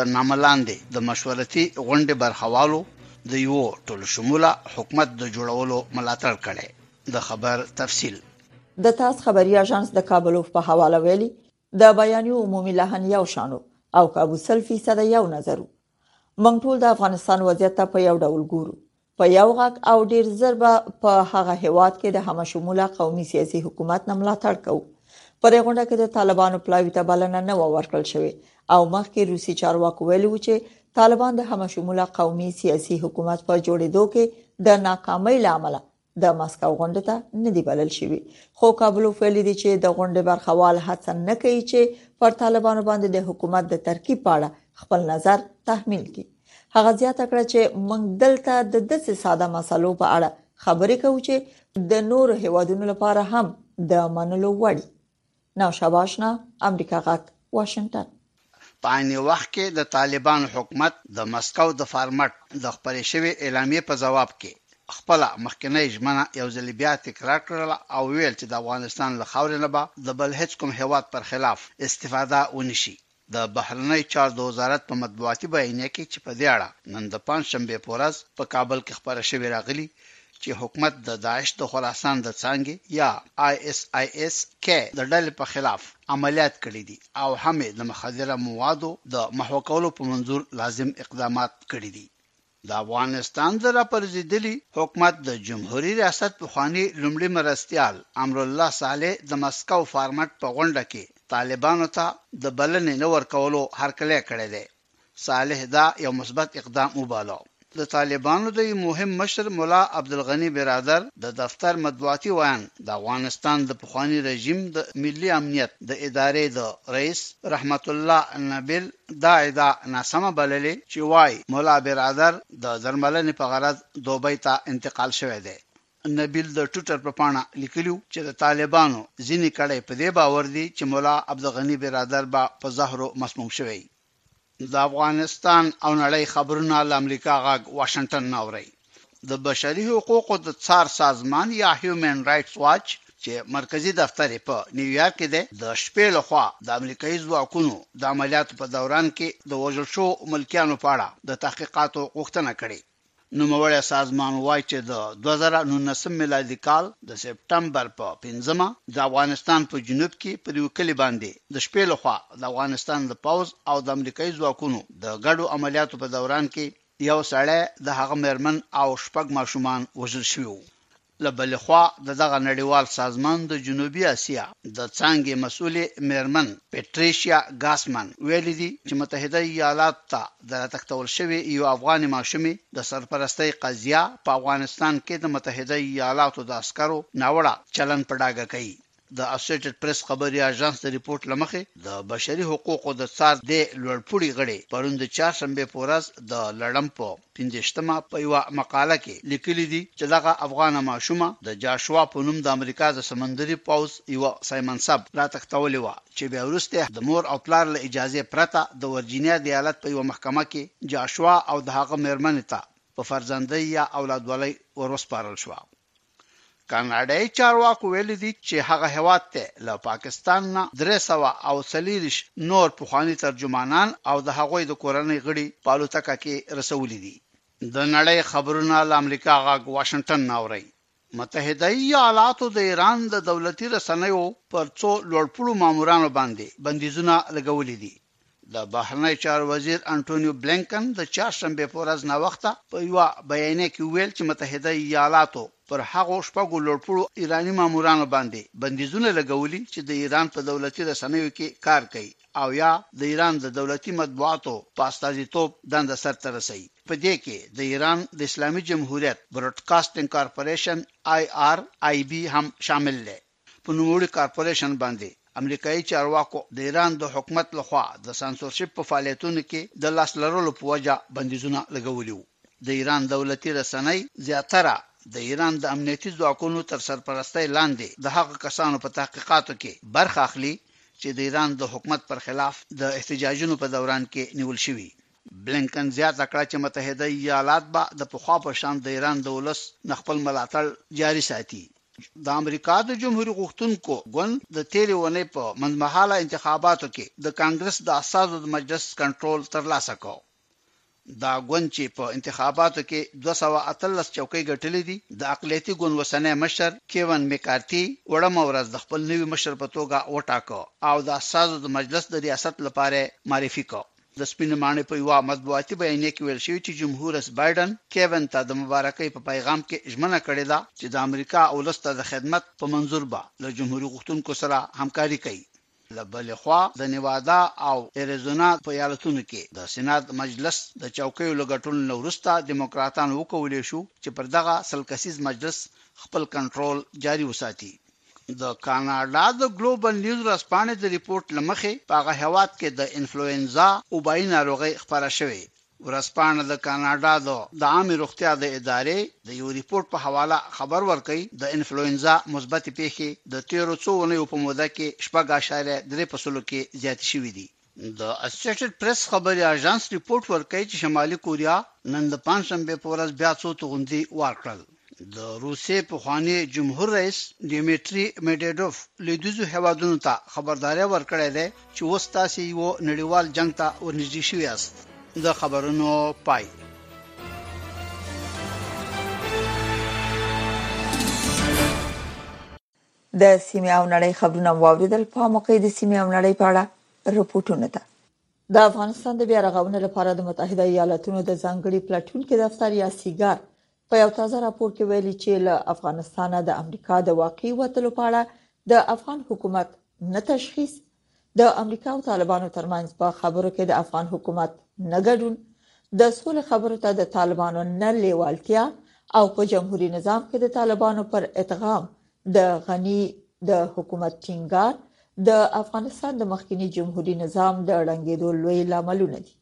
تر نامه لاندې د مشورتي غونډې برخوالو د یوه ټولشموله حکومت د جوړولو ملاتړ کړی. د خبر تفصیل. د تاس خبري اژانس د کابلوف په حواله ویلي، د بیانیو عمومي لحن یو شان و او کابو سل فیصده یو نظر و. موږ ټول د افغانستان وضعیت ته په یو ډول ګورو. په یو غږ او ډیر زر به په هغه هیواد کې د همشموله قومي سیاسي حکومت نه ملاتړ کوو په دې غونډه کې د طالبانو پلاوی ته بلنه نه و ورکړل شوې او مخکې روسي چارواکو ویلي و چې طالبان د همشموله قومي سیاسي حکومت په جوړېدو کې د ناکامۍ لامل د مسکو غونډه ته نه دی بلل شوی خو کابل ویل دي چې د غونډې برخوال هڅه نه کوي چې پر طالبانو باندې د حکومت د ترکیب پاړه خپل نظر تحمیل کړي هغه زیاته کړه چې موږ دلته د داسې ساده مسلو په اړه خبرې کوو چې د نورو هیوادونو لپاره هم د منلو وړ دي نو شاباشنا امریکا غاک واشنگټن په عین وخت کې د طالبانو حکومت د مسکو د فارمټ د خپرې شوې اعلامیې په ځواب کې خپله مخکنۍ ژمنه یو ځل بیا تکرار کړله او ویل چې د افغانستان له خاورې نه به د بل هیڅ کوم هیواد پر خلاف استفاده ونشي د بهرنیو چارو د وزارت په مطبوعاتي بیانیه کې چې په دې اړه نن د پنجشنبې په ورځ په کابل کې خپره شوې راغلي چې حکومت د داعش د خراسان د څانګې یا ISIS K د ډلې په خلاف عملیات کړي دي او هم یې د مخدره موادو د محوه کولو په منظور لازم اقدامات کړي دي. د افغانستان د راپرځېدلي حکومت د جمهوري ریاست پخواني لومړي مرستیال امرالله صالح د مسکو فارمټ په غونډه کې طالبانو ته د بلنې نه ورکولو هرکلی کړی دی. صالح دا یو مثبت اقدام وباله. د طالبانو د یو مهم مشر ملا عبدالغني برادر د دفتر مطبوعاتي ویاند د افغانستان د پخواني رژیم د ملي امنیت د ادارې د رئیس رحمت الله نبیل دا ادعا ناسمه بللې چې وايي ملا برادر د درملنې په غرض دوبۍ ته انتقال شوی دی. نبیل د ټوټر په پاڼه لیکلي وو چې د طالبانو ځینې کړۍ په دې باور دي چې ملا عبدالغني برادر به په زهرو مسموم شوی وي. د افغانستان او نړۍ خبرونه له امریکا غږ واشنګټن نه اورئ. د بشري حقوقو د څار سازمان یا هیومن رایټس واچ چې مرکزي دفتر یې په نیویارک کې دی د شپې له خوا د امریکایي ځواکونو د عملیاتو په دوران کې د وژل شوو ملکیانو په اړه د تحقیقاتو غوښتنه کړې. نوموړی سازمان وایي چې د دوه زره نولسم میلادي کال د سپټمبر په پنځمه د افغانستان په جنوب کې پر یوه کلي باندې د شپې له خوا د افغانستان د پوځ او د امریکایي ځواکونو د ګډو عملیاتو په دوران کې یو سړی، د هغه مېرمن او شپږ ماشومان وژل شوي وو. له بلې خوا د دغه نړیوال سازمان د جنوبي اسیا د څانګې مسؤلې مېرمن پټریشیا ګاسمن ویلي دي چې متحده ایالاتو ته د راتښتول شوې یو افغانې ماشومې د سرپرستۍ قضیه په افغانستان کې د متحده ایالاتو د عسکرو ناوړه چلند په ډاګه کوي د اسوشیټډ پریس خبري آژانس د رپوټ له مخې، د بشري حقوقو د څار دې لوړپوړي غړې پرون د چهارشنبې په ورځ د لړم په پنځویشت مه په یوه مقاله کې لیکلي دي چې دغه افغانه ماشومه د جاشوا په نوم د امریکا د سمندري پوځ یوه سایمن سب راتښتولې وه چې بیا وروسته یې د مور او پلار له اجازې پرته د ورجینیا د ایالت په یوه محکمه کې جاشوا او د هغه میرمنې ته په فرزندۍ یا اولادولۍ وروسپارل شوه. کاناډایي چارواکو ویلي دي چې هغه هېواد ته له پاکستان نه درې سوه او څلېرویشت نور پخواني ترجمانان او د هغوی د کورنۍ غړي په الوتکه کې رسولي دي. د نړۍ خبرونه له امریکا غږ واشنګټن نه اورئ. متحده ایالاتو د ایران د دولتي رسنیو پر څو لوړپوړو مامورانو باندې بندیزونه لګولي دي. د بهرنیو چارو وزیر انټونیو بلینکن د چهارشنبې په ورځ ناوخته په یوه بیانیه کې وویل چې متحده ایالاتو پر هغو شپږو لوړپوړو ایراني مامورانو باندې بندیزونه لګولي چې د ایران په دولتي رسنیو کې کار کوي او یا د ایران د دولتي مطبوعاتو په استازیتوب دنده سرته رسوي. په دې کې د ایران د اسلامي جمهوریت بروډکاسټینګ کارپوریشن، آی آر آی بي، هم شامل دی. په نوموړي کارپورېشن باندې امریکايي چارواکو د ایران د حکومت له خوا د سانسورشیپ په فعالیتونو کې د لاس لرلو په وجه بندیزونه لګولي وو. د ایران دولتي رسنۍ زیاتره د ایران د امنیتي ځواکونو تر سرپرستۍ لاندې د هغه کسانو په تحقیقاتو کې برخه اخلي چې د ایران د حکومت پر خلاف د احتجاجونو په دوران کې نیول شوي بلېنکن زیاته کړه چې متحده ایالات به د پخوا په شان د ایران د ولس نه خپل ملاتړ جاري ساتي. د امریکا د جمهوري غوښتونکو ګوند د تېرې اونۍ په منځمهاله انتخاباتو کې د کانګرس د استازو د مجلس کنټرول ترلاسه کړ. دا ګوند چې په انتخاباتو کې دوه سوه اتلس چوکۍ ګټلې دي، د اقلیتي ګوند اوسنی مشر کېون مېکارتي وړمه ورځ د خپل نوي مشر په توګه وټاکه او د استازو د مجلس د ریاست لپاره یې معرفي کړ. د سپینې ماڼۍ په یوه مطبوعاتي بیانیه کې ویل شوي چې جمهور رئیس بایډن کیوین ته د مبارکۍ په پیغام کې ژمنه کړې ده چې د امریکا اولس ته د خدمت په منظور به له جمهوري غوښتونکو سره همکاري کوي. له بلې خوا د نیوادا او اریزونا په ایالتونو کې د سینات مجلس د چوکیو له ګټلو نه وروسته دیموکراتانو وکولی شو چې پر دغه سل کسیز مجلس خپل کنټرول جاري وساتي. د کاناډا د ګلوبل نیوز ورځپاڼې د رپوټ له مخې په هغه هېواد کې د انفلوئنزا وبايي ناروغۍ خپره شوې. ورځپاڼه د کاناډا د د عامې روغتیا د ادارې د یو رپوټ په حواله خبر ورکوي، د انفلوئنزا مثبتې پېښې د تېرو څو اونیو په موده کې شپږ اعشاریه درې په سلو کې زیاتې شوې دي. د اسوسییټډ پریس خبري اژانس رپورټ ورکوي چې شمالي کوریا نن د پنجشنبې په ورځ بیا څو توغندي وار کړل. د روسیې پخواني جمهور رئیس ډیمیټري میډیډوف لویدیځو هېوادونو ته خبرداری ورکړی دی چې اوس تاسې یو نړیوال جنګ ته ورنږدې شوي یاست. د خبرونو پای. د سیمې او نړۍ خبرونه مو واوریدل په موقع د سیمې او نړۍ په اړه رپورټونه ده د افغانستان د بیا رغونې لپاره د متحده ایالاتونو د ځانګړي پلټونکو دفتر یا سیګار په یو تازه راپور کې ویلي چې له افغانستانه د امریکا د واقعي وتلو په اړه د افغان حکومت نه تشخیص د امریکا او طالبانو ترمنځ په خبرو کې د افغان حکومت نه ګډون د سولې خبرو ته د طالبانو نه لیوالتیا او په جمهوریت نظام کې د طالبانو پر ادغام د غنی د حکومت ټینګار د افغانستان د مخکنی جمهوریت نظام د ړنګېدو لوی لاملونه دي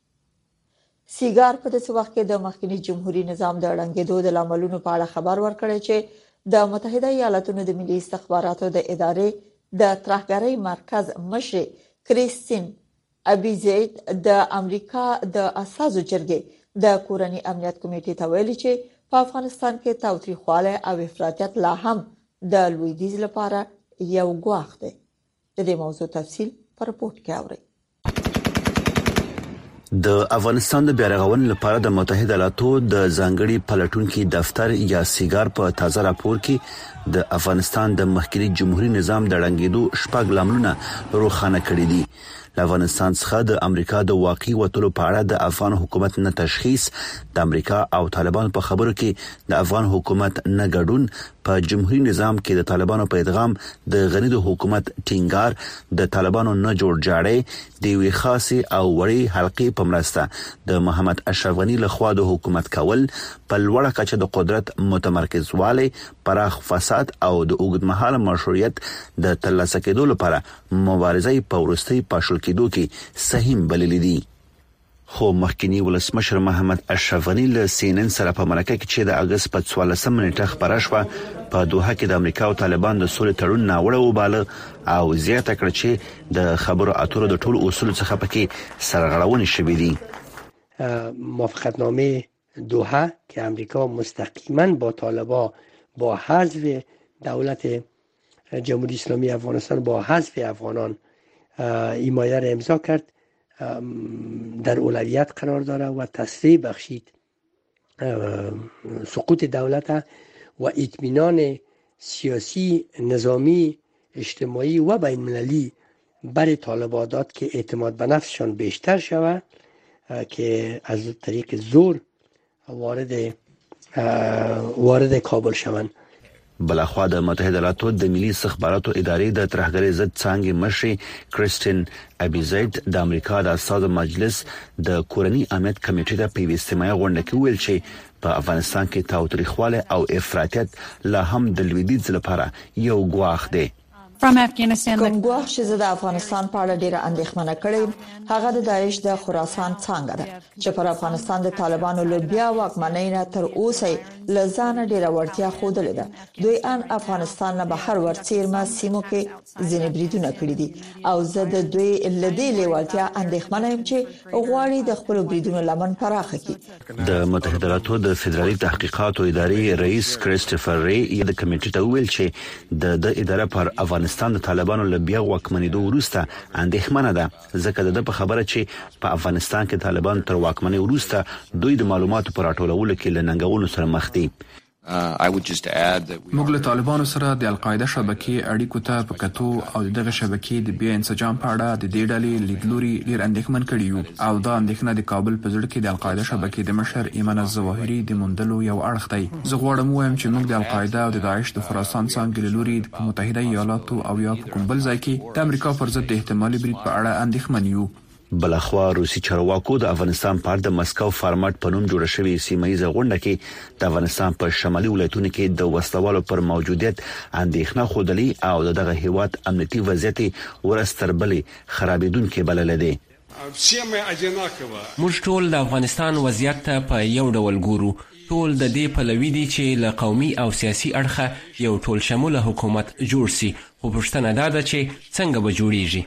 سیګار په داسې وخت کې د مخکنی جمهوریت نظام د ړنګېدو د لاملونو په اړه خبر ورکړی چې د متحده ایالاتو د ملي استخباراتو د ادارې د ترهګرۍ مرکز مشر کریستین ابي زید د امریکا د اساسو جرګې د کورنی امنیت کمیټې ته ویلي چې په افغانستان کې تاوتریخواله او افراطیت لا هم د لویدیز لپاره یو ګواښ دی د دې موضوع تفصيل پر رپورت کې اورئ د افغانستان د بیارغونې لپاره د متحده ایالاتو د ځانګړي پلټونکو دفتر یا سیګار په تازه راپور کې د افغانستان د مخکري جمهوریت نظام د ړنګېدو شپږ لاملونه روښانه کړي دي له افغانستان څخه د امریکا د واقعي وټلو په اړه د افغان حکومت نه تشخیص د امریکا او طالبان په خبرو کې د افغان حکومت نه ګډون په جمهوري نظام کې د طالبانو په ادغام د غني د حکومت ټینګار د طالبانو نه جوړ جاړی د یوې خاصې او وړې حلقې په مرسته د محمد اشرف غني لخوا د حکومت کول په لوړه کچه د قدرت متمرکزوالی پراخ فساد او د اوږدمهاله مشروعیت د ترلاسه کېدو لپاره مبارزه په ورستۍ پاشل کېدو کې سهیم بللی دی خو مخکیني ولسمشر محمد اشرف غني له سي ان ان سره په مرکه کې چې د اګست په څوارلسمه نېټه خپره شوه په دوحه کې د امریکا او طالبان د سولې تړون ناوړه وباله او زیاته کړه چې د خبرو اترو د ټولو اصولو څخه پکې سرغړونې شوې دي موافقتنامه دوحه که امریکا مستقیما با طالبا با حذف دولت جمهوری اسلامی افغانستان با حذف افغانان ایمایه را امضا کرد در اولویت قرار داره و تسریع بخشید سقوط دولت و اطمینان سیاسی نظامی اجتماعی و بین المللی برای طالبادات که اعتماد به نفسشان بیشتر شود که از طریق زور وارد وارد کابل شوند بلخوا د متحده ایالاتو د ملي استخباراتو ادارې د ترهګرۍ ضد څنګه مشري کریستین ابيزيد د امریکا د استادو مجلس د کورنی امنیت کمیټې د پیوي استماعي غونډه کې ویل چې په افغانستان کې تاوتریخواله او افراطیت لا هم د لویدیځ لپاره یو ګواښ دی کوم ګواښ چې زه د افغانستان په اړه ډیره اندیښمنه کړی یم هغه د داعش د خراسان څانګه ده چې پر افغانستان د طالبانو له بیا واکمنۍ نه تر اوسه له ځانه ډیره وړتیا خوده ده دوی ان افغانستان نه بهر ورڅیرمه سیمو کې ځینې بریدونه کړی دي او زه د دوی لدی لیوالتیا اندیښمنه یم چې غواړي د خپل بریدونو لمن پراخه کړي د متحدالاتو د فدرالي تحقیقاتو ادارې رئیس کریسټوفر ری یې د کمیټې ته وویل چې د د اداره پر افغانستان د طالبانو له بیا واکمنېدو وروسته اندېښمنه ده ځکه د ده په خبره چې په افغانستان کې طالبان تر واکمنۍ وروسته دوی د معلوماتو په راټولولو کې له ننګونو سره مخ دي موږ له طالبانو سره د القاعده شبکې اړیکو ته په کتو او د دغې شبکې د بیا انسجام په اړه د دې ډلې لیدلوري ډېر اندېښمن کړي یو او دا اندېښنه د کابل په زړه کې د القاعده شبکې د مشر ایمن الظواهري د موندلو یو اړخ دی. زه غواړم ووایم چې موږ د القاعده او د داعش د خراسان څانګې له لوري په متحده ایالاتو او یا په کوم بل ځای کې د امریکا پر ضد د احتمالي برید په اړه اندېښمن یو. بلخوا روسي چارواکو د افغانستان په اړه د مسکو فارمټ په نوم جوړه شوې سیمه ییزه غونډه کې د افغانستان په شمالي ولایتونو کې د وسلوالو پر موجودیت اندېښنه خودلې او د دغه هیواد امنیتي وضعیت ورځ تر بلې خرابېدونکی بللی دی. موږ ټول د افغانستان وضعیت ته په یو ډول ګورو، ټول د دې پلوي دي چې له قومي او سیاسي اړخه یو ټولشموله حکومت جوړ شي، خو پوښتنه دا ده چې څنګه به جوړېږي؟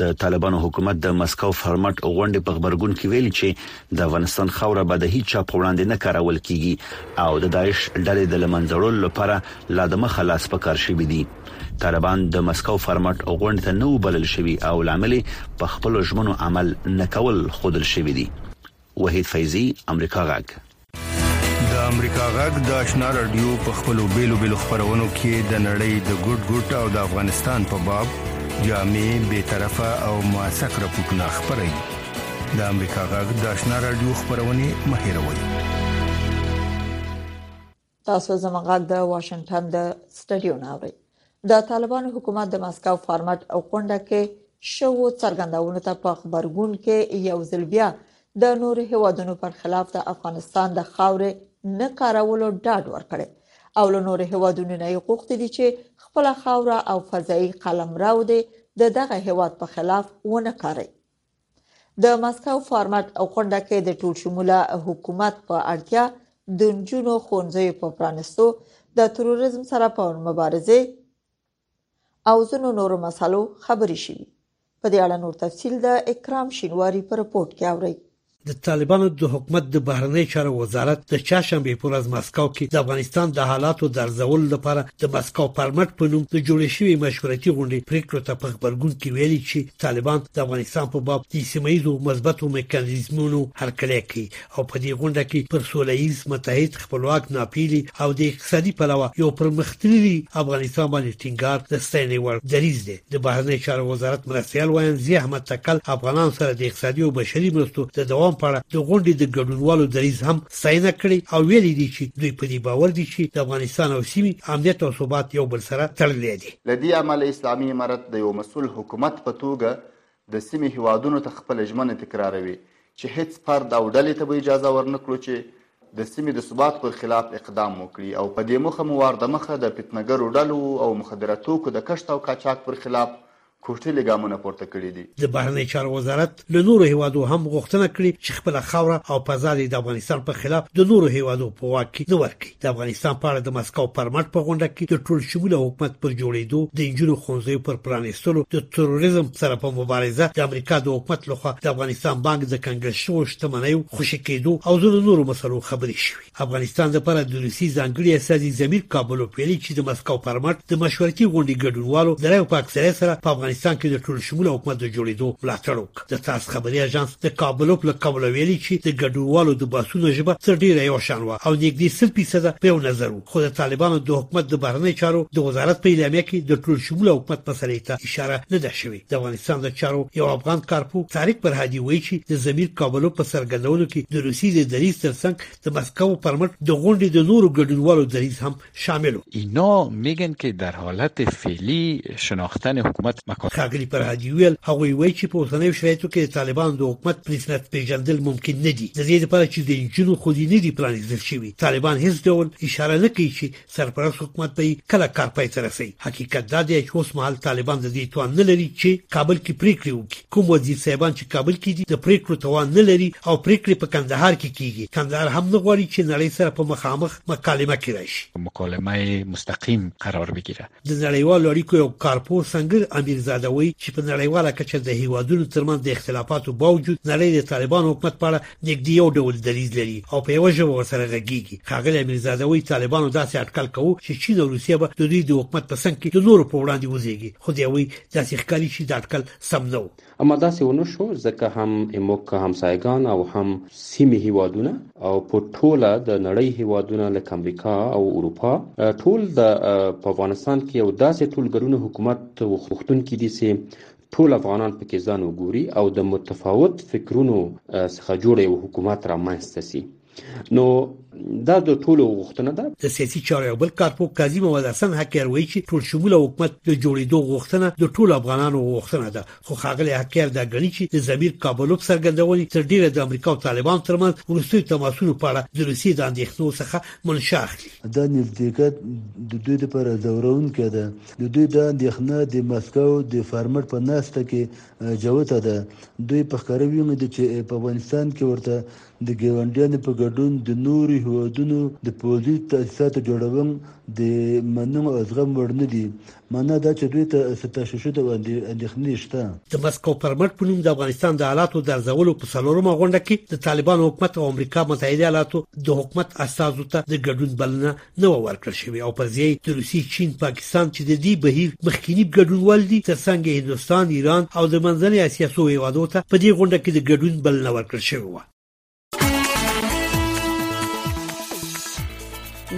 د طالبانو حکومت د مسکو فرمټ غونډې په خبرګون کې ویلي چې د افغانستان خوره به د هیڅ چا په وړاندې نه کارول کیږي او د داعش ډلې د لمنځړولو لپاره لا د مخه لاس په کار شوی دي طالبان د مسکو فرمټ غونډې ته نه وبلل شوی او لامل په خپل ژمنو عمل نه کول خودل شوی دي وحید فیضی امریکا غږ د امریکا غږ د آشنا رادیو په خپلو بیلو بیلو خبرونو کې د نړۍ د ګډ ګډ او د افغانستان په باب جامع به طرفه او موثق راپورټونه خبري د امریکا غږ د آشنا رادیو خبرونه مهیروي تاسو زموږ غږ د واشنگټن د سټډیو نه اورئ د طالبانو حکومت د مسکو فارمټ او کونډه کې شو څرګندونو ته په خبرګون کې یو ځل بیا د نور هیوادونو پر خلاف د افغانستان د خاورې نه کارولو ډاډ ورکړي او له نور هیوادونو نه غوښتي دي چې خپل خاوره او فضایي قلمرو دې د دغه هیواد په خلاف ونه کاري د مسکو فارمټ غونډه کې د ټول شموله حکومت په اړتیا د نجونو ښوونځیو په پرانستو د تروریزم سره په مبارزه او ځینو نورو مسلو خبرې شوې په دې اړه نور تفصيل د اکرام شینواری په رپورت کې اورئ د طالبانو د حکومت د بهرنی چارو وزارت د چاشنبه پر ورځ مسکو کې د افغانستان د حالاتو د ارزولو لپاره د مسکو پرمټ په نوم د جوړې شوې مشورتي غونډې پریکړو ته په خبرګون کې ویلي چې طالبان د افغانستان په باب د سیمایزو مثبتو میکانیزمونو هرکلی کوي او په دې غونډه کې پر سولهییز متحد خپلواک، ناپېیلی او د اقتصادي پلوه یو پرمختللي افغانستان باندې ټینګار د ستاینې وړ دریځ دی. د بهرنیو چارو وزارت مرستیال ویاند ضیا احمد تکل افغانانو سره د اقتصادي او بشري مرستو د دوام په اړه د غونډې د ګډونوالو دریځ هم ستاینه کړې او ویلي دي چې دوی په دې باور دي چې د افغانستان او سیمې امنیت او ثبات یو بل سره تړلی دی. له دې امله اسلامي امارت د یو مسؤل حکومت په توګه د سیمې هیوادونو ته خپله ژمنه تکراروي چې هیڅ فرد او ډلې ته به اجازه ورنکړو چې د سیمې د ثبات پر خلاف اقدام وکړي او په دې موخه مو وار د مخه د فتنګرو ډلو او مخدره توکو د کښت او قاچاق پر خلاف کوټلي ګامونه پورته کړي دي. د بهرنیو چارو وزارت له نورو هیوادو هم غوښتنه کړې چې خپله خاوره او فضا دې د افغانستان په خلاف د نورو هیوادو په واک کې نه ورکړي. د افغانستان په اړه د مسکو پرمټ په غونډه کې د ټول شموله حکومت پر جوړېدو د انجونو خونځې پر پرانیستلو د تروریزم سره په مبارزه د امریکا د حکومت لخوا د افغانستان بانک د کنګل شوو شتمنیو خوشی کېدو او ځینو نورو مسلو خبرې شوې افغانستان لپاره د روسي ځانګړي استازي زمير کابل ویلي چې د مسکو پرمټ د مشورتي غونډې ګډونوالو د رایو په اکثریت سره په افغانستان کې د ټول شموله حکومت د جوړېدو ملاتړ وکړ د تاس خبري اژانس د کابلوپ له قوله ویلي چې د ګډونوالو د بحثونو ژبه تر ډیره یو شان وه او نږدې سل فیصده په یو نظر وو خو د طالبانو د حکومت د بهرنیو چارو د وزارت په اعلامیه کې د ټول شمول حکومت مسلې ته اشاره نه ده شوې د افغانستان د چارو یو افغان کارپو طارق برهادي وایي چې د ضمیر کابلو په څرګندونو کې د روسیې د دریځ ترڅنګ د مسکو پر مټ د غونډې د نورو ګډونوالو دریځ هم شامل و. اینا میګن که در حالت فعلی شناختن حکومت مکاتب. ښاغلي فرهادي وویل، هغوی وایي چې په اوسنیو شرایطو کې د طالبانو د حکومت په رسمیت پیژندل ممکن نه دي، د دې لپاره چې د نجونو خونې نه دي پرانیزل شوي، طالبان هیڅ ډول اشاره نه کوي چې سرپرست حکومت به یې کله کار پای ته رسوي، حقیقت دا دی چې اوسمهال طالبان د دې توان نه لري چې کابل کې پریکړې وکړي. کوم وزیر صاحبان چې کابل کې دي د پریکړو توان نه لري او پریکړې په کندهار کې کیږي کندهار هم نه غواړي چې نړۍ سره په مخامخ مکالمه کې راشي مکالمه مستقیم قرار بگیره د نړیوالو اړیکو یو کارپو سنگر امیر زاده وایي چې په نړیواله کچه د هیوادونو ترمنځ د اختلافاتو باوجود نړۍ د طالبان حکومت په اړه نږدې یو ډول دریځ لري او په یوه ژبه ورسره غږیږي ښاغلی امیرزاده وایي طالبانو داسې اټکل کوو چې چین او روسیه به د دوی د حکومت په څنګ کې د نورو په وړاندې وزیږي خو دی وایي داسې ښکاري چې دا اټکل سم نه و اما داسې ونه شو ځکه هم اموک همسایګان او هم سیمې هیوادونه او په ټوله د نړۍ هیوادونه لکه امریکا او اروپا ټول د په افغانستان کې یو داسې ټولګرونو حکومت وختونکي دي چې ټول افغانان پکې ځان وګوري او د متفاوت فکرونو څخه جوړ یو حکومت رامنځته سي نو دا د ټولو غوښتنه ده د سیاسي چارو یو بل کارپو قاضي محمد حسن حقیار وایي چې ټول شموله حکومت د جوړېدو غوښتنه د ټولو افغانانو غوښتنه ده خو ښاغلی حقیار دا ګڼي چې د ضمیر کابلوب څرګندونې تر ډیره د امریکا او طالبان ترمنځ وروستیو تماسونو په اړه د روسیې د اندېښنو څخه منشا اخلي دا نږدېکت د دوی لپاره ځورونکی ده د دوی دا اندېښنه د مسکو د فارمټ په ناسته کې جوته ده. دوی په ښکاره ویلي دي چې په افغانستان کې ورته د ګېونډیانو په ګډون د نورو هېوادونو د پوځي تاسیساتو جوړول د منلو او زغم وړ نه دي. مانا دا چې دوی ته څه تشوشد او اندېښنې شته. د مسکو فرمټ په نوم د افغانستان د حالاتو د ارزولو په څلورمه غونډه کې د طالبانو حکومت او امریکا متحده ایالاتو د حکومت استازو ته د ګډون بلنه نه و ورکړل شوی او پر ځای د روسیې چین پاکستان چې د دې بهیر مخکینی ګډونوال دي ترڅنګ هندوستان ایران او د منځنۍ اسیا څو هیوادو ته په دې غونډه کې د ګډون بلنه ورکړل شوې وه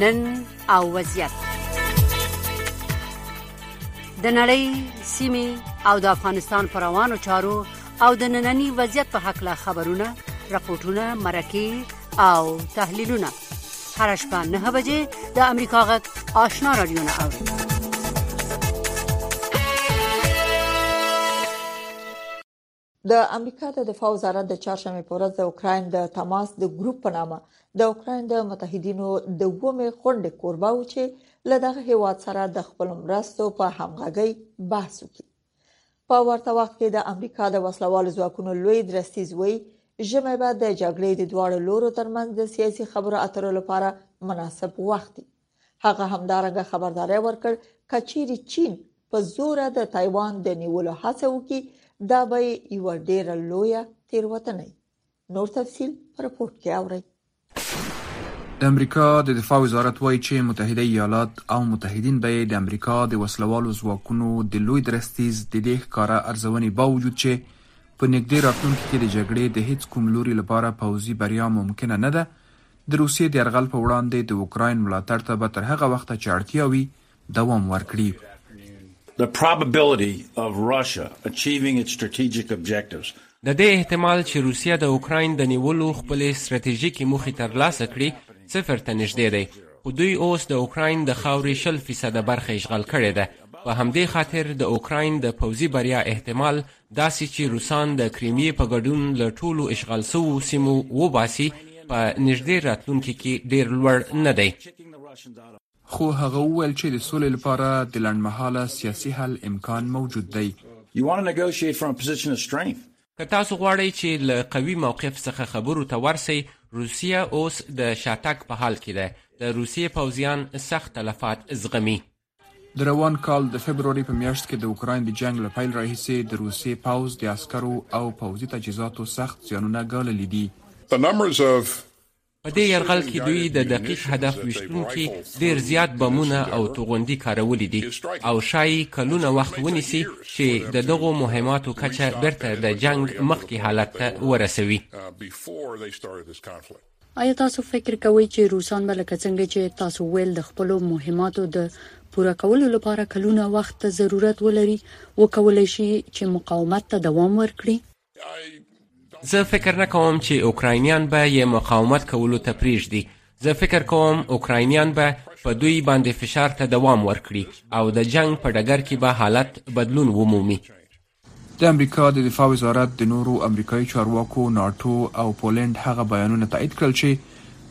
نن او وضعیت د نړۍ سیمه او د افغانستان پر روانو چارو او د ننني وضعیت په حق لا خبرونه راپورټونه مرکه او تحلیلونه هره شپه نه بجې د امریکا غږ آشنا رادیو نه اوري د امریکا د دفاع وزارت د چهارشنبه په ورځ د اوکرين د تماس د ګروپ په نامه د اوکرين د متحدینو د ومه غونډې کوربه و چې له دغه هیواد سره د خپل مرستو په همغږي بحث وکړي په ورته وخت کې د امریکا د وسلوالو ځواکونو لوی درستیز وایي ژمی به د جګړې د دواړو لورو ترمنځ د سیاسي خبرو اترو لپاره مناسب وخت دی هغه همدارنګه خبرداري ورکړ کچيري چین په زور د تایوان د نیولو هڅه وکړي دا به یو ډیر لوی تیروتنه نور تفصيل پر پورت کې اورئ د امریکا د دفاع وزارت وایي چې متحده ایالات او متحدین به یې د امریکا د وسلوالو ځواکونو د لوی درستیز د دې ښکاره ارزونې باوجود چې په نږدې راتلونکي کې د جګړې د هیڅ کوم لوري لپاره پوځي بریا ممکنه نه ده د روسیې د یرغل په وړاندې د اوکراین ملاتړ ته به تر هغه وخته چې اړتیا وي دوام ورکړي. The probability of Russia achieving its strategic objectives. د دې احتمال چې روسیه د اوکراین د نیولو خپلې ستراتیژیکې موخې ترلاسه کړي صفر ته نږدې دی خو دوی اوس د اوکراین د خاورې شل فیصده برخه اشغال کړې ده په همدې خاطر د اوکراین د پوځي بریا احتمال داسې چې روسان د کریمیې په ګډون له ټولو اشغال سوو سیمو وباسي په نږدې راتلونکي کې ډیر لوړ نه دی خو هغه وویل چې د سولې لپاره د لنډمهاله سیاسي حل امکان موجود دی. که تاسو غواړئ چې له قوي موقف څخه خبرو ته ورسئ، روسیه اوس د شاتګ په حال کې ده، د روسیې پوځیان سخت تلفات زغمي. د روان کال د فبروري په میاشت کې د اوکراین د جنګ له پیل راهیسې د روسیې پوځ د عسکرو او پوځي تجهیزاتو سخت زیانونه ګاللي دي. په دې یرغل کې دوی د دقیق هدف ویشتونکي ډیر زیات بمونه او توغندي کارولي دي او شایي کلونه وخت ونیسي چې د دغو مهماتو کچه بیرته د جنگ مخکې حالت ته ورسوي آیا تاسو فکر کوئ چې روسان به لکه څنګه چې تاسو ویل د خپل مهماتو د پوره کولو لپاره کلونه وخت ضرورت ولري وکولای شي چې مقاومت ته دوام ورکړي زه فکر نه کوم چې اوکراینیان به یې مقاومت کولو ته پریږدي زه فکر کوم اوکراینیان به په دوی باندې فشار ته دوام ورکړي او د جنگ په ډګر کې به حالت بدلون ومومي د امریکا د دفاع وزارت د نورو امریکایي چارواکو ناټو او پولند هغه بیانونه تایید کړل چې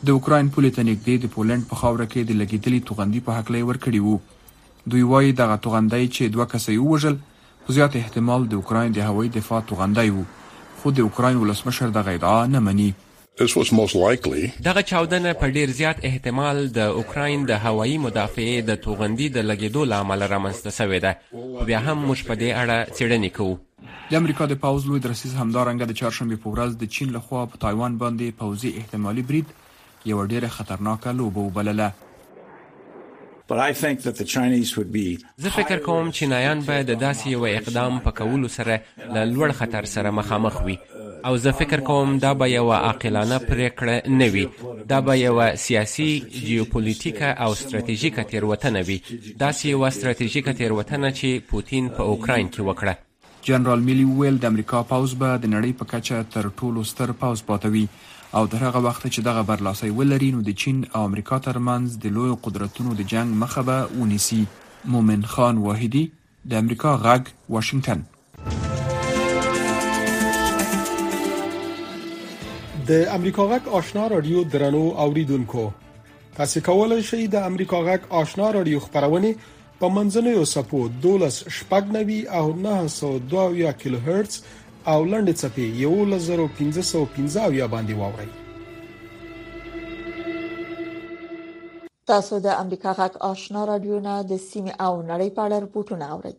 د اوکراین پولې ته نږدې د پولند په خاوره کې د لګیدلي توغندي په هکله یې ورکړي وو دوی وایي دغه توغندی چې دوه کسه یې ووژل په زیات احتمال د اوکراین د هوایي دفاع توغندی وو، خو د اوکراین ولسمشر دغه ادعا نه مني. دغه چاودنه په ډېر زیات احتمال د اوکراین د هوایي مدافعې د توغندي د لګېدو له امله رامنځته شوې ده، خو بیا هم موږ په دې اړه څېړنې کوو. د امریکا د پوځ لوی درستیز همدارنګه د چهارشنبې په ورځ د چین له خوا په تایوان باندې پوځي احتمالي برید یوه ډېره خطرناکه لوبه وبلله. زه فکر کوم چینایان به د داسې یوه اقدام په کولو سره له لوړ خطر سره مخامخ وي او زه فکر کوم دا به یوه عاقلانه پرېکړه نه وي، دا به یوه سیاسي، جیوپولیتیکه او ستراتیژیکه تېروتنه وي، داسې یوه ستراتیژیکه تېروتنه چې پوتین په اوکراین کې وکړه. جنرال ميلي وويل، د امريکا پوځ به د نړۍ په کچه تر ټولو ستر پوځ پاته وي او تر هغه وخته چې دغه برلاسی ولري نو د چين او امريکا ترمنځ د لويو قدرتونو د جنګ مخه به ونيسي. مومن خان واحدي، د امريکا غږ، واشنګټن. د امریکا غږ آشنا رادیو درنو اوریدونکو تاسو کولی شئ د امریکا غږ آشنا رادیو خبرونه په منځنیو څپو دولس، شپږ نوي او نهه سوه دوه اویا کیلو هرتز او لنډې څپې یوولس زره پنځه سوه پنځه اویا باندې واورئ. تاسو د امریکا غږ آشنا راډیو نه د سیمې او نړۍ په اړه رپوټونه اورئ.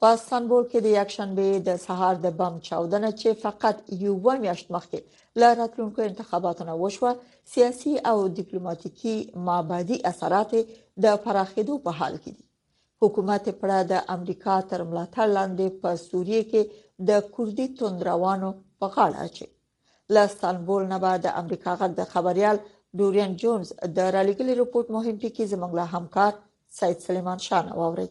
په استانبول کې د یکشنبه د سهار د بم چاودنه چې فقط یو میاشت مخکې له راتلونکو انتخاباتو نه وشوه سیاسي او ډیپلوماټیکي مابعدي اثرات د پراخېدو په حال کې دي حکومت پړه د امریکا تر ملاتړ لاندې په سوریه کې د کوردي توندروانو په غاړه اچي له استانبول نه به د امریکا غږ د خبريال ډوريان جونز د رالېګلي رپورټ مهم ټکي زموږ له همکار سید سلیمان شاه نه واورئ.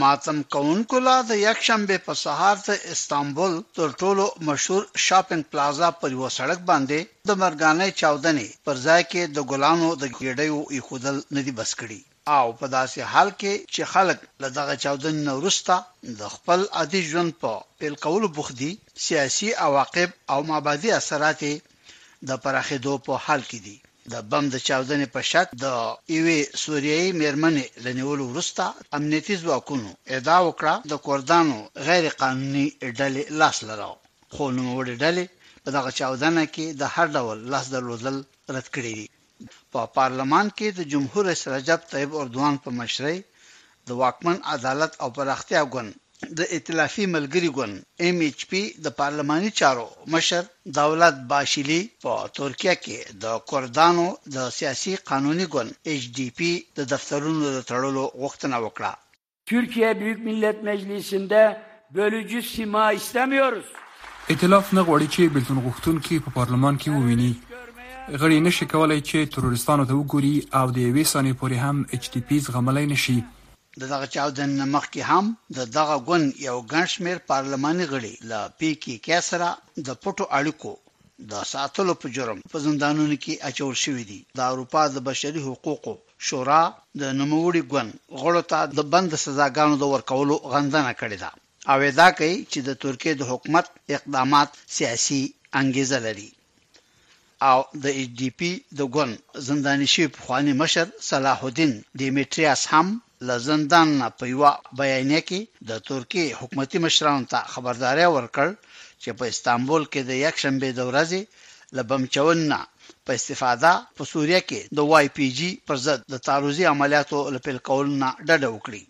ماتم کوونکو لا د یکشنبې په سهار د استانبول تر ټولو مشهور شاپنګ پلازا پر یوه سړک باندې د مرګانۍ چاودنې پر ځای کې د ګلانو د ګېډیو ایښودل نه دي بس کړي. او په داسې حال کې چې خلک له دغه چاودنې نه وروسته د خپل عادي ژوند په پېل کولو بوخت دي، سیاسي عواقب او مابعدي اثرات یې د پراخېدو په حال کې دي. د بم د چاودنې په شک د یوې سوریايي مېرمنې له نیولو وروسته امنیتي ځواکونو ادعا وکړه د کوردانو غیر قانوني ډلې لاس لرو، خو نوموړې ډلې په دغه چاودنه کې د هر ډول لاس درلودل رد کړي دي. په پارلمان کې د جمهور رئیس رجب طیب اردوان په مشرۍ د واکمن عدالت او پراختیا ګوند د ایتلافي ملګري ګوند، ایم ایچ پي، د پارلماني چارو مشر دولت باشیلي په ترکیه کې د کردانو د سیاسي قانوني ګوند، ایچ ډي پي، د دفترونو د تړلو غوښتنه وکړه. Türkiye Büyük Millet Meclisi'nde bölücü sima istemiyoruz. ایتلاف نه غواړي چې بېلتون غوښتونکي په پارلمان کې وویني غړي نشي کولای چې ترورستانو ته وګوري او د یوې ثانیې پورې هم اچ ټي پي زغملی نشي د دغه چاودنې نه مخکې هم د دغه ګوند یو ګڼ شمېر پارلماني غړي له پي کې کې سره د پټو اړیکو د ساتلو په جرم په زندانونو کې اچول شوي دي. د اروپا د بشري حقوقو شورا د نوموړي ګوند غړو ته د بند د سزاګانو د ورکولو غندنه کړې ده او ادعا کوي چې د ترکیې د حکومت اقدامات سیاسي انګېزه لري او د ایچ ډي پي د ګوند زنداني شوي پخواني مشر صلاح الدین دیمیټریاس هم له زندان نه په یوه بیانیه کې د ترکیې حکومتي مشرانو ته خبرداری ورکړ چې په استانبول کې د یکشنبې د ورځې له بمچونې نه په استفاده په سوریه کې د وای پي جي پر ضد د تعرضي عملیاتو له پیل کولو نه ډډه وکړي.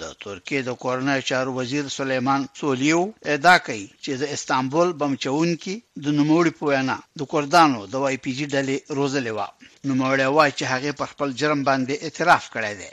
د ترکیې د کورنیو چارو وزیر سلیمان سولیو ادعا کوي چې د استانبول بم چوونکي د نوموړي په وینا د کردانو د وای پي جي ډلې روزلې وه. نوموړی وایي چې هغې پر خپل جرم باندې اعتراف کړی دی.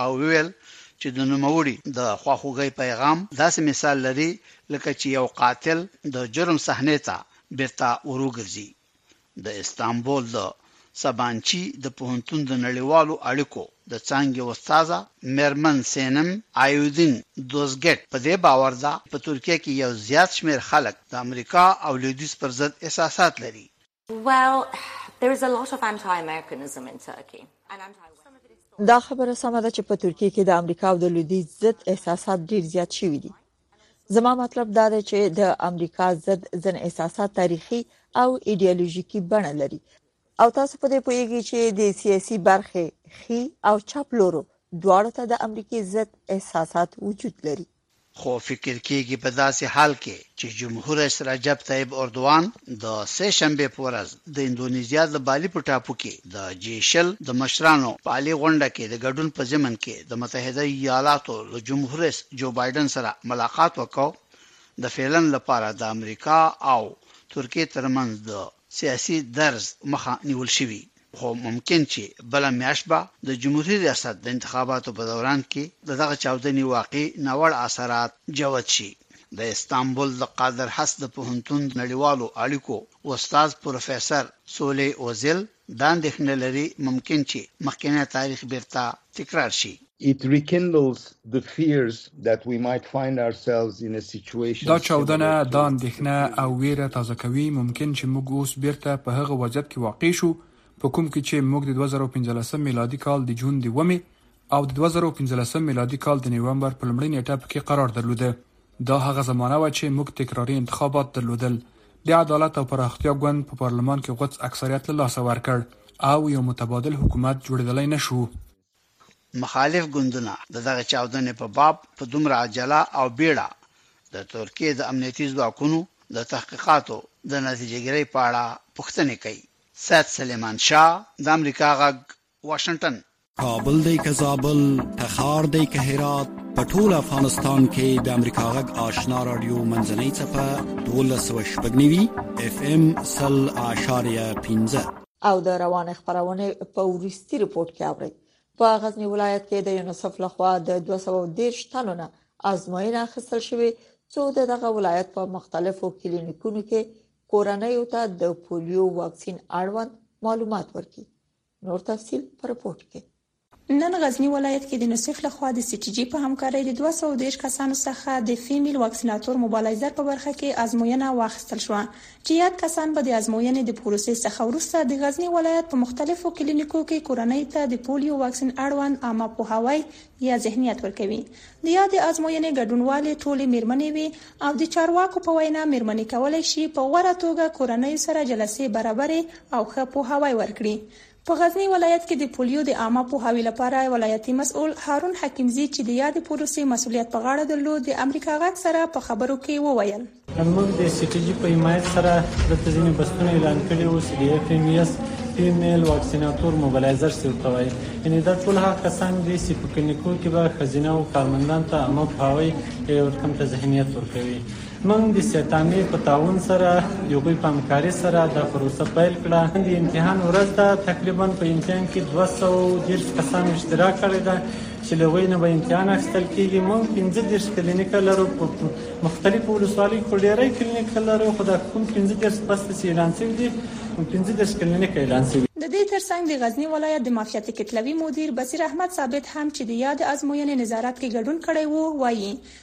او وویل چې د نوموړي د خواخوږۍ پیغام داسې مثال لري لکه چې یو قاتل د جرم صحنې ته بیرته وروګرځي. د استانبول د سبانچي د پوهنتون د نړیوالو اړیکو د څانګې استاده میرمن سینم آیودین دوزګټ په دې باور ده چې په ترکیه کې یو زیات شمیر خلک د امریکا او لویدیځ پر ضد احساسات لري. دا خبره سمه ده چې په ترکیه کې د امریکا او د لویدیځ ضد احساسات ډیر زیات شوي دي زما مطلب دا دی چې د امریکا ضد ځن احساسات تاریخي او ایدئولوژیکي بڼه لري او تاسو په دې پوهیږئ چې د سیاسي برخې خي او چپ لورو دواړو ته د امریکای ضد احساسات وجود لري خو فکر کېږي په داسې حال کې چې جمهور رئیس رجب طیب اردوان د سه شنبې په ورځ د اندونیزیا د بالي په ټاپو کې د جي شل د مشرانو په عالي غونډه کې د ګډون په ضمن کې د متحده ایالاتو له جمهور رئیس جو بایډن سره ملاقات وکړ، د فعلا لپاره د امریکا او ترکیې ترمنځ د سیاسي درز مخه نیول شوي، خو ممکن چې بله میاشت به د جمهوري ریاست د انتخاباتو په دوران کې د دغه چاودنې واقعي ناوړه اثرات جوت شي. د استانبول د قادر هس د پوهنتون د نړیوالو اړیکو استاد پروفیسر سولې اوزیل دا اندېښنه لري ممکن چې مخکینی تاریخ بېرته تکرار شي. دا چاودنه دا اندېښنه او وېره تازه کوي، ممکن چې موږ اوس بېرته په هغه وضعیت کې واقع شو، په کوم کې چې موږ د دوه زره او پنځلسم میلادي کال د جون د اوومې او د دوه زره او پنځلسم میلادي کال د نومبر په لومړۍ نېټه په کې قرار درلوده. دا هغه زمانه وه چې موږ تکراري انتخابات درلودل، د عدالت او پراختیا ګوند په پارلمان کې غوڅ اکثریت له لاسه ورکړ او یو متبادل حکومت جوړېدلی نه شو. مخالف ګوندونه د دغه چاودنې په باب په دومره عجله او بیړه د ترکیې د امنیتي ځواکونو د تحقیقاتو د نتیجه ګیرۍ په اړه پوښتنې کوي. سید سلیمان شاه، د امریکا غږ، واشنګټن. کابل دی که زابل، تخار دی که هرات، په ټول افغانستان کې د امریکا غږ آشنا رادیو منځنۍ څپه 1290 اف ام 100.15 او د روانې خبرونه په ورستي رپورت کې اوري په غزنی ولایت کې د یونیسف لخوا د 213 تنو نه آزموینه اخیستل شوې څو دغه ولایت په مختلفو کلینیکونو کې کورنۍ ته د پولیو واکسین اړوند معلومات ورکړي نور تفصيل پر رپورت کې نن غزني ولایت کې د نسیف له خوا د سي ټي جي په همکارۍ د دوه سوه او دېرش کسانو څخه د فیمیل واکسیناتور موبالایزر په برخه کې ازموینه واخیستل شوه چې یاد کسان به د ازموینې د پروسې څخه وروسته د غزني ولایت په مختلفو کلینیکو کې کورنۍ ته د پولیو واکسین اړوند عامه پوهاوی یا ذهنیت ورکوي د یادې ازموینې ګډونوالې ټولې میرمنې وي او د چارواکو په وینا میرمنې کولی شي په غوره توګه کورنیو سره جلسې برابرې او ښه پوهاوی ورکړي په غزني ولایت کې د پولیو د عامه پوهاوي لپاره ولایتي مسؤل هارون حکیمزي چې د یادې پروسې مسؤلیت په غاړه درلود د امریکا غږ سره په خبرو کې وویل موږ د سی ټي جي په حمایت سره د ځینې بسونه اعلان کړي او چې د اف ام ایس فیمیل واکسیناتور موبلایزر سی ورته وایي یعنی دا ټول هغه کسان دي چې په کلینیکو کې به ښځینه او کارمندان ته عامه پوهاوی ورکوم ته ذهنیت ورکوي موږ د سیتامې په تعاون سره د هغوی په همکاري سره دا پروسه پیل کړه. نن د امتحان ورځ ده، تقریبا په امتحان کې دوه سوه او دېرش کسانو اشتراک کړی ده چې له هغوی نه به امتحان اخیستل کېږي. موږ پنځه دېرش کلینیکه لرو، په مختلفو ولسوالیو کې خو ډېری کلینیکه لرو، خو دا کوم پنځه دېرش بس چې اعلان شوي دي، پنځه دېرش کلینیکه اعلان شوي دي. د دې تر څنګ د غزني ولایت د معافیت کتلوي مدیر بصیر احمد ثابت هم چې د یادې ازموینې نظارت کې ګډون کړی و، وايي،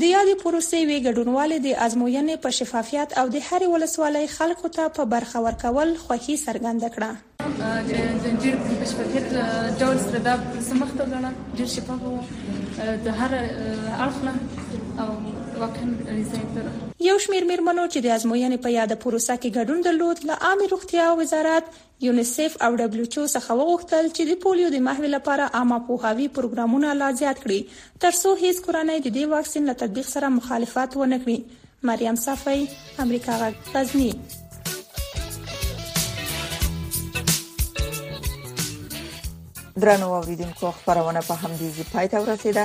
د یادې پروسې وي ګډونوالې د ازموینې په شفافیت او د هرې ولسوالۍ خلکو ته په برخه ورکول خوښي څرګنده کړه. د ځنجیر په شفافیت ډول سره دا پروسه مخته ولاړه، ډېر شفاف وو د هر اړخ نه او واقعا ریزایت لرو. یو شمېر مېرمنو چې د ازموینې په یاده پروسه کې ګډون درلود له عامې روغتیا وزارت، یونیسف او ډبلیوچو څخه وغوښتل چې د پولیو د محوې لپاره عامه پوهاوي پروګرامونه لا زیات کړي تر څو هیڅ کورنۍ د دې واکسین له تطبیق سره مخالفت ونه کړي. مریم صافی، امریکا غږ، غزني. درنو اوریدونکو خپرونه په همدې ځای پای ته ورسیده.